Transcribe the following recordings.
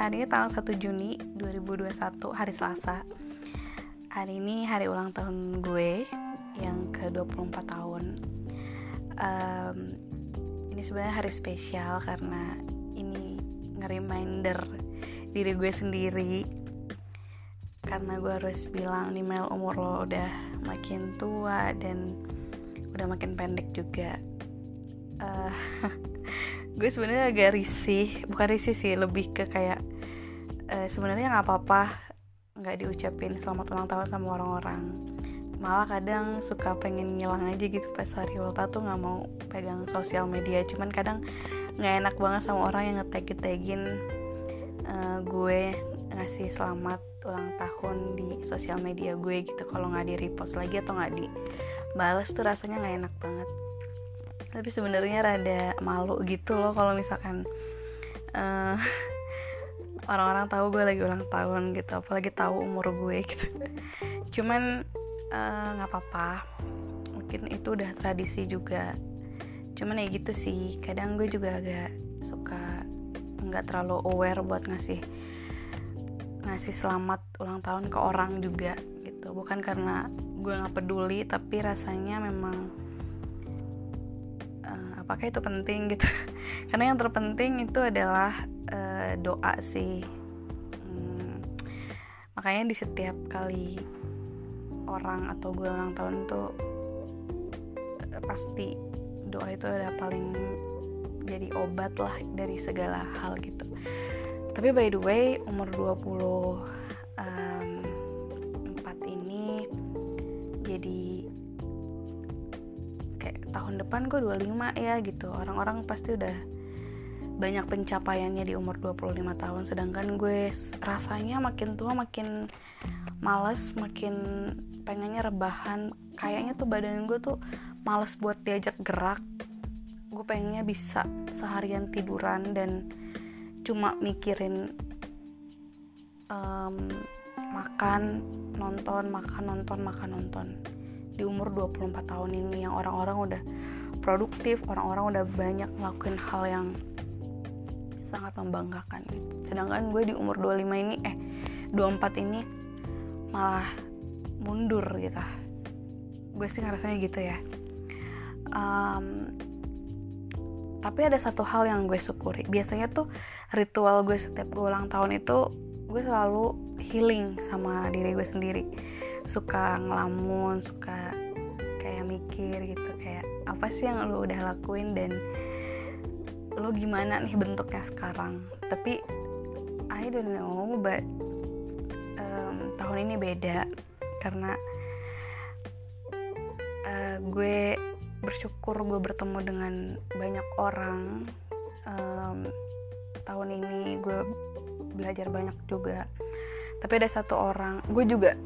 hari ini tanggal 1 Juni 2021 hari Selasa. Hari ini hari ulang tahun gue yang ke-24 tahun. Um, Ini sebenarnya hari spesial karena ini nge-reminder diri gue sendiri. Karena gue harus bilang nih Mel umur lo udah makin tua dan udah makin pendek juga. Uh, gue sebenarnya agak risih bukan risih sih lebih ke kayak sebenarnya nggak apa-apa nggak diucapin selamat ulang tahun sama orang-orang. Malah kadang suka pengen ngilang aja gitu pas hari ulang tahun tuh nggak mau pegang sosial media. Cuman kadang nggak enak banget sama orang yang ngetag tagin uh, gue ngasih selamat ulang tahun di sosial media gue gitu. Kalau nggak di repost lagi atau nggak di balas tuh rasanya nggak enak banget. Tapi sebenarnya rada malu gitu loh kalau misalkan uh, orang-orang tahu gue lagi ulang tahun gitu apalagi tahu umur gue gitu. Cuman eh, nggak uh, apa-apa. Mungkin itu udah tradisi juga. Cuman ya gitu sih kadang gue juga agak suka nggak terlalu aware buat ngasih ngasih selamat ulang tahun ke orang juga gitu. Bukan karena gue nggak peduli tapi rasanya memang apakah itu penting gitu. Karena yang terpenting itu adalah uh, doa sih. Hmm, makanya di setiap kali orang atau gue ulang tahun tuh uh, pasti doa itu ada paling jadi obat lah dari segala hal gitu. Tapi by the way umur 20 um, 4 ini jadi tahun depan gue 25 ya gitu. Orang-orang pasti udah banyak pencapaiannya di umur 25 tahun sedangkan gue rasanya makin tua makin males makin pengennya rebahan. Kayaknya tuh badan gue tuh males buat diajak gerak. Gue pengennya bisa seharian tiduran dan cuma mikirin um, makan nonton makan nonton makan nonton. Di umur 24 tahun ini yang orang-orang udah produktif, orang-orang udah banyak ngelakuin hal yang sangat membanggakan gitu. Sedangkan gue di umur 25 ini eh 24 ini malah mundur gitu. Gue sih ngerasanya gitu ya. Um, tapi ada satu hal yang gue syukuri. Biasanya tuh ritual gue setiap gue ulang tahun itu gue selalu healing sama diri gue sendiri suka ngelamun suka kayak mikir gitu kayak apa sih yang lo udah lakuin dan lo gimana nih bentuknya sekarang? Tapi I don't know but um, tahun ini beda. Karena uh, gue bersyukur gue bertemu dengan banyak orang. Um, tahun ini gue belajar banyak juga. Tapi ada satu orang gue juga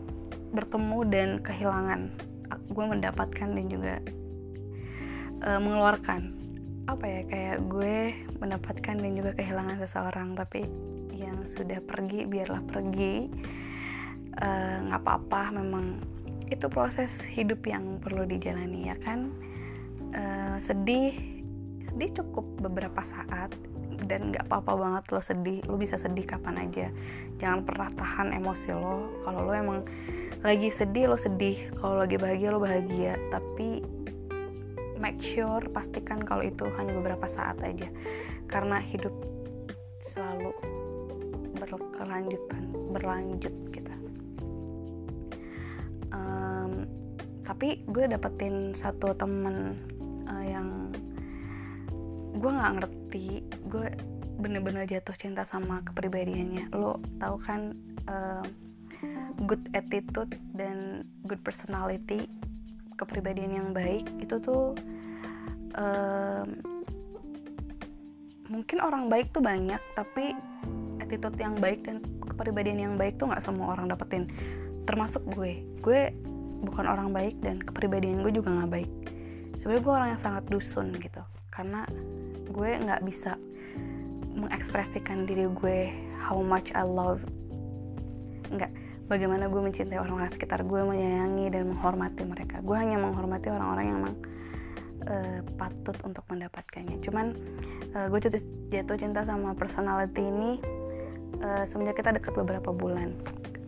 bertemu dan kehilangan gue mendapatkan dan juga uh, mengeluarkan apa ya kayak gue mendapatkan dan juga kehilangan seseorang tapi yang sudah pergi biarlah pergi. Eh, nggak uh, apa-apa memang itu proses hidup yang perlu dijalani ya kan? Uh, sedih sedih cukup beberapa saat dan nggak apa-apa banget lo sedih lo bisa sedih kapan aja. Jangan pernah tahan emosi lo. Kalau lo emang lagi sedih lo sedih. Kalau lagi bahagia lo bahagia. Tapi make sure pastikan kalau itu hanya beberapa saat aja. Karena hidup selalu berkelanjutan berlanjut gitu. Um, tapi gue dapetin satu temen uh, yang gue nggak ngerti gue bener-bener jatuh cinta sama kepribadiannya. Lo tau kan uh, good attitude dan good personality kepribadian yang baik itu tuh um, mungkin orang baik tuh banyak tapi attitude yang baik dan kepribadian yang baik tuh nggak semua orang dapetin. Termasuk gue. Gue bukan orang baik dan kepribadian gue juga nggak baik. Sebenarnya gue orang yang sangat dusun gitu. Karena gue nggak bisa mengekspresikan diri gue how much I love. Nggak. Bagaimana gue mencintai orang-orang sekitar gue menyayangi dan menghormati mereka. Gue hanya menghormati orang-orang yang memang uh, patut untuk mendapatkannya. Cuman uh, gue jatuh, jatuh cinta sama personality ini uh, semenjak kita dekat beberapa bulan.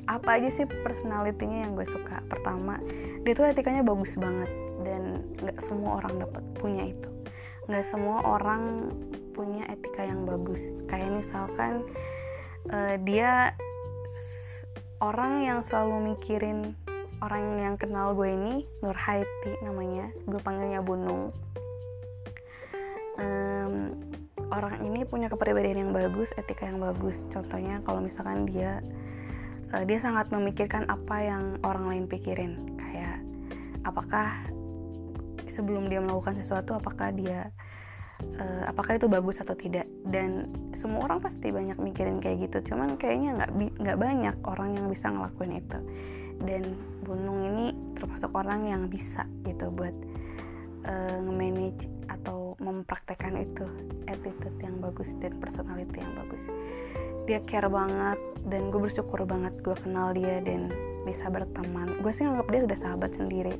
Apa aja sih personalitinya yang gue suka? Pertama dia tuh etikanya bagus banget dan nggak semua orang dapat punya itu. Nggak semua orang punya etika yang bagus. Kayak misalkan uh, dia orang yang selalu mikirin orang yang kenal gue ini Nur Haiti namanya. Gue panggilnya Bunung. Um, orang ini punya kepribadian yang bagus etika yang bagus. Contohnya kalau misalkan dia uh, dia sangat memikirkan apa yang orang lain pikirin. Kayak apakah sebelum dia melakukan sesuatu apakah dia uh, apakah itu bagus atau tidak? Dan semua orang pasti banyak mikirin kayak gitu. Cuman kayaknya nggak nggak banyak orang yang bisa ngelakuin itu. Dan Bunung ini termasuk orang yang bisa gitu buat uh, nge-manage atau mempraktekkan itu attitude yang bagus dan personality yang bagus. Dia care banget dan gue bersyukur banget gue kenal dia dan bisa berteman. Gue sih nganggap dia sudah sahabat sendiri.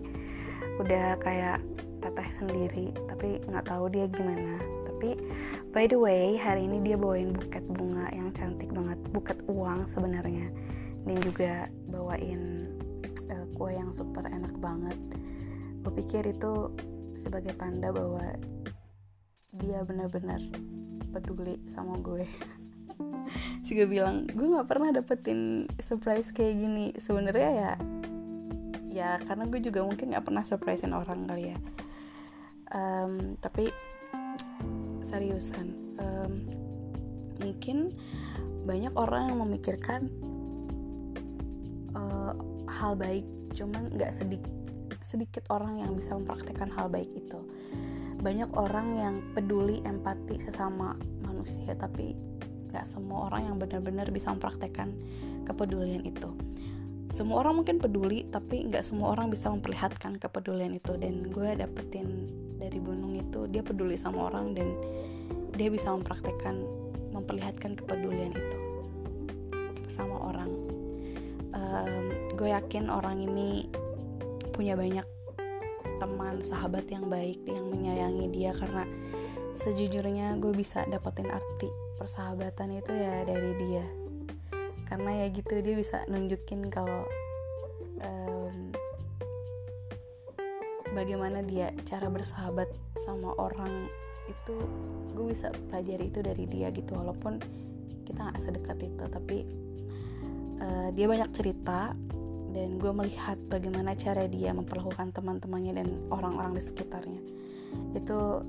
Udah kayak teteh sendiri tapi nggak tahu dia gimana. Tapi by the way hari ini dia bawain buket bunga yang cantik banget. Buket uang sebenarnya. Dan juga bawain uh, kue yang super enak banget. Gue pikir itu sebagai tanda bahwa dia benar-benar peduli sama gue. Juga bilang gue nggak pernah dapetin surprise kayak gini. Sebenarnya ya ya karena gue juga mungkin nggak pernah surprisein orang kali ya. Um, tapi seriusan um, mungkin banyak orang yang memikirkan uh, hal baik cuman nggak sedikit sedikit orang yang bisa mempraktekkan hal baik itu. Banyak orang yang peduli empati sesama manusia tapi nggak semua orang yang benar-benar bisa mempraktekkan kepedulian itu. Semua orang mungkin peduli tapi nggak semua orang bisa memperlihatkan kepedulian itu. Dan gue dapetin dari Bunung itu dia peduli sama orang dan dia bisa mempraktekkan memperlihatkan kepedulian itu sama orang um, gue yakin orang ini punya banyak teman sahabat yang baik yang menyayangi dia karena sejujurnya gue bisa dapetin arti persahabatan itu ya dari dia. Karena ya gitu dia bisa nunjukin kalau um, bagaimana dia cara bersahabat sama orang itu gue bisa pelajari itu dari dia gitu. Walaupun kita nggak sedekat itu tapi uh, dia banyak cerita dan gue melihat bagaimana cara dia memperlakukan teman-temannya dan orang-orang di sekitarnya. Itu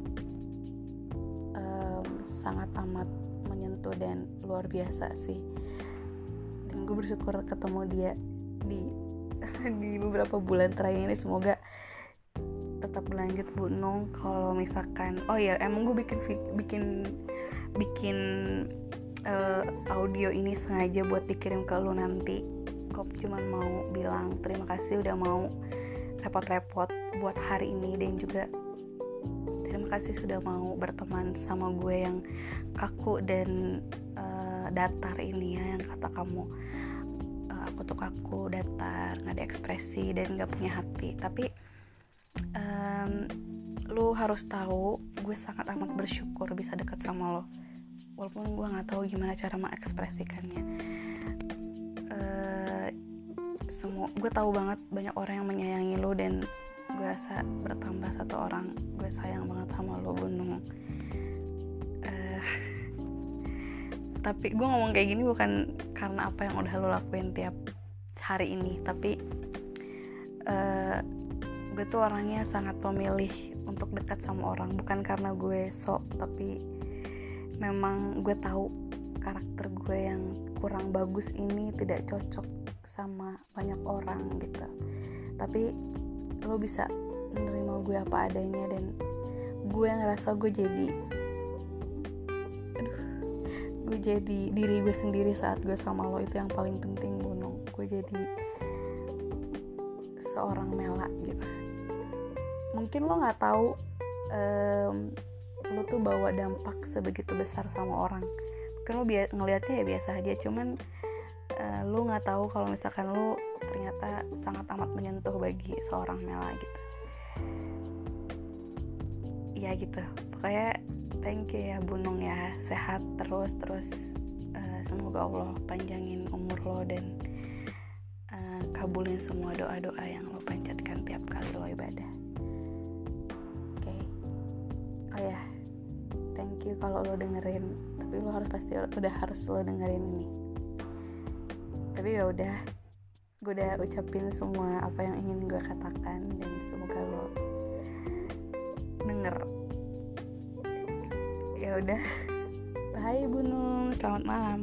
um, sangat amat menyentuh dan luar biasa sih. Dan gue bersyukur ketemu dia di di beberapa bulan terakhir ini. Semoga tetap berlanjut Bu Nung. Kalau misalkan oh ya emang gue bikin bikin bikin uh, audio ini sengaja buat dikirim ke lu nanti. Kok cuman mau bilang terima kasih udah mau repot-repot buat hari ini. Dan juga terima kasih sudah mau berteman sama gue yang kaku dan uh, datar ini ya yang kata kamu. Uh, aku tuh kaku datar nggak ada ekspresi dan nggak punya hati. Tapi um, lu harus tahu gue sangat amat bersyukur bisa dekat sama lo walaupun gue nggak tahu gimana cara mengekspresikannya. Uh, semua gue tahu banget banyak orang yang menyayangi lo dan gue rasa bertambah satu orang. Gue sayang banget sama lo Gunung. Uh, tapi gue ngomong kayak gini bukan karena apa yang udah lo lakuin tiap hari ini tapi uh, gue tuh orangnya sangat pemilih untuk dekat sama orang. Bukan karena gue sok tapi memang gue tahu karakter gue yang kurang bagus ini tidak cocok sama banyak orang gitu. Tapi lo bisa menerima gue apa adanya dan gue ngerasa gue jadi aduh gue jadi diri gue sendiri saat gue sama lo itu yang paling penting gunung gue jadi seorang Mela gitu. Mungkin lo nggak tahu um, lo tuh bawa dampak sebegitu besar sama orang. Mungkin lo ngelihatnya ya biasa aja cuman uh, lu nggak tahu kalau misalkan lu ternyata sangat amat menyentuh bagi seorang Mela gitu. Ya gitu. Pokoknya thank you ya Bunung ya. Sehat terus terus uh, semoga Allah panjangin umur lo dan uh, kabulin semua doa-doa yang lo panjatkan tiap kali lo ibadah you kalau lo dengerin tapi lo harus pasti udah harus lo dengerin ini. Tapi ya udah gue udah ucapin semua apa yang ingin gue katakan dan semoga lo denger. Ya udah. Hai Bunung, selamat malam.